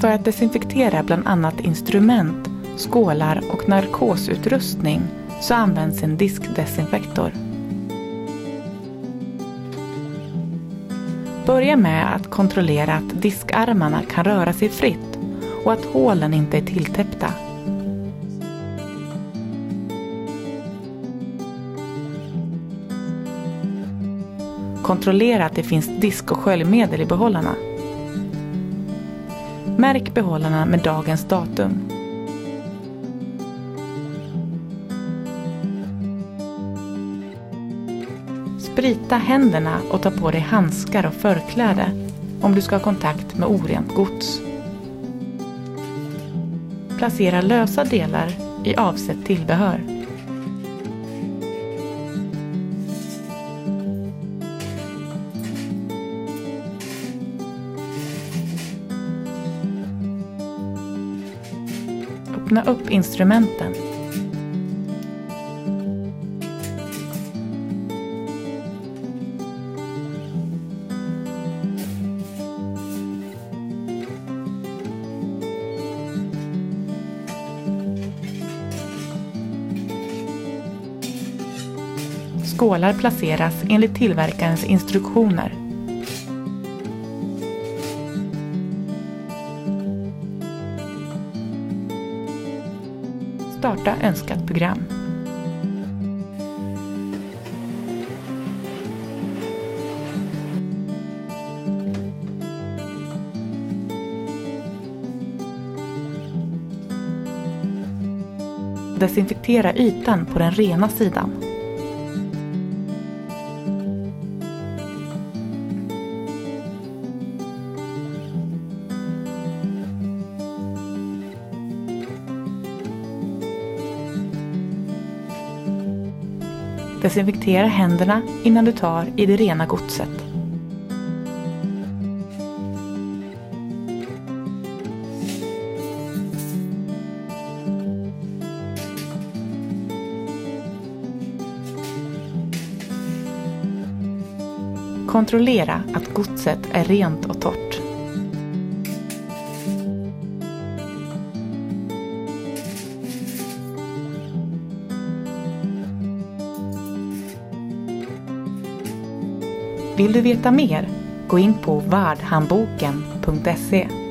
För att desinfektera bland annat instrument, skålar och narkosutrustning så används en diskdesinfektor. Börja med att kontrollera att diskarmarna kan röra sig fritt och att hålen inte är tilltäppta. Kontrollera att det finns disk och sköljmedel i behållarna. Märk behållarna med dagens datum. Sprita händerna och ta på dig handskar och förkläde om du ska ha kontakt med orent gods. Placera lösa delar i avsett tillbehör. Öppna upp instrumenten. Skålar placeras enligt tillverkarens instruktioner. Starta önskat program. Desinfektera ytan på den rena sidan. Desinfektera händerna innan du tar i det rena godset. Kontrollera att godset är rent och torrt. Vill du veta mer? Gå in på vardhandboken.se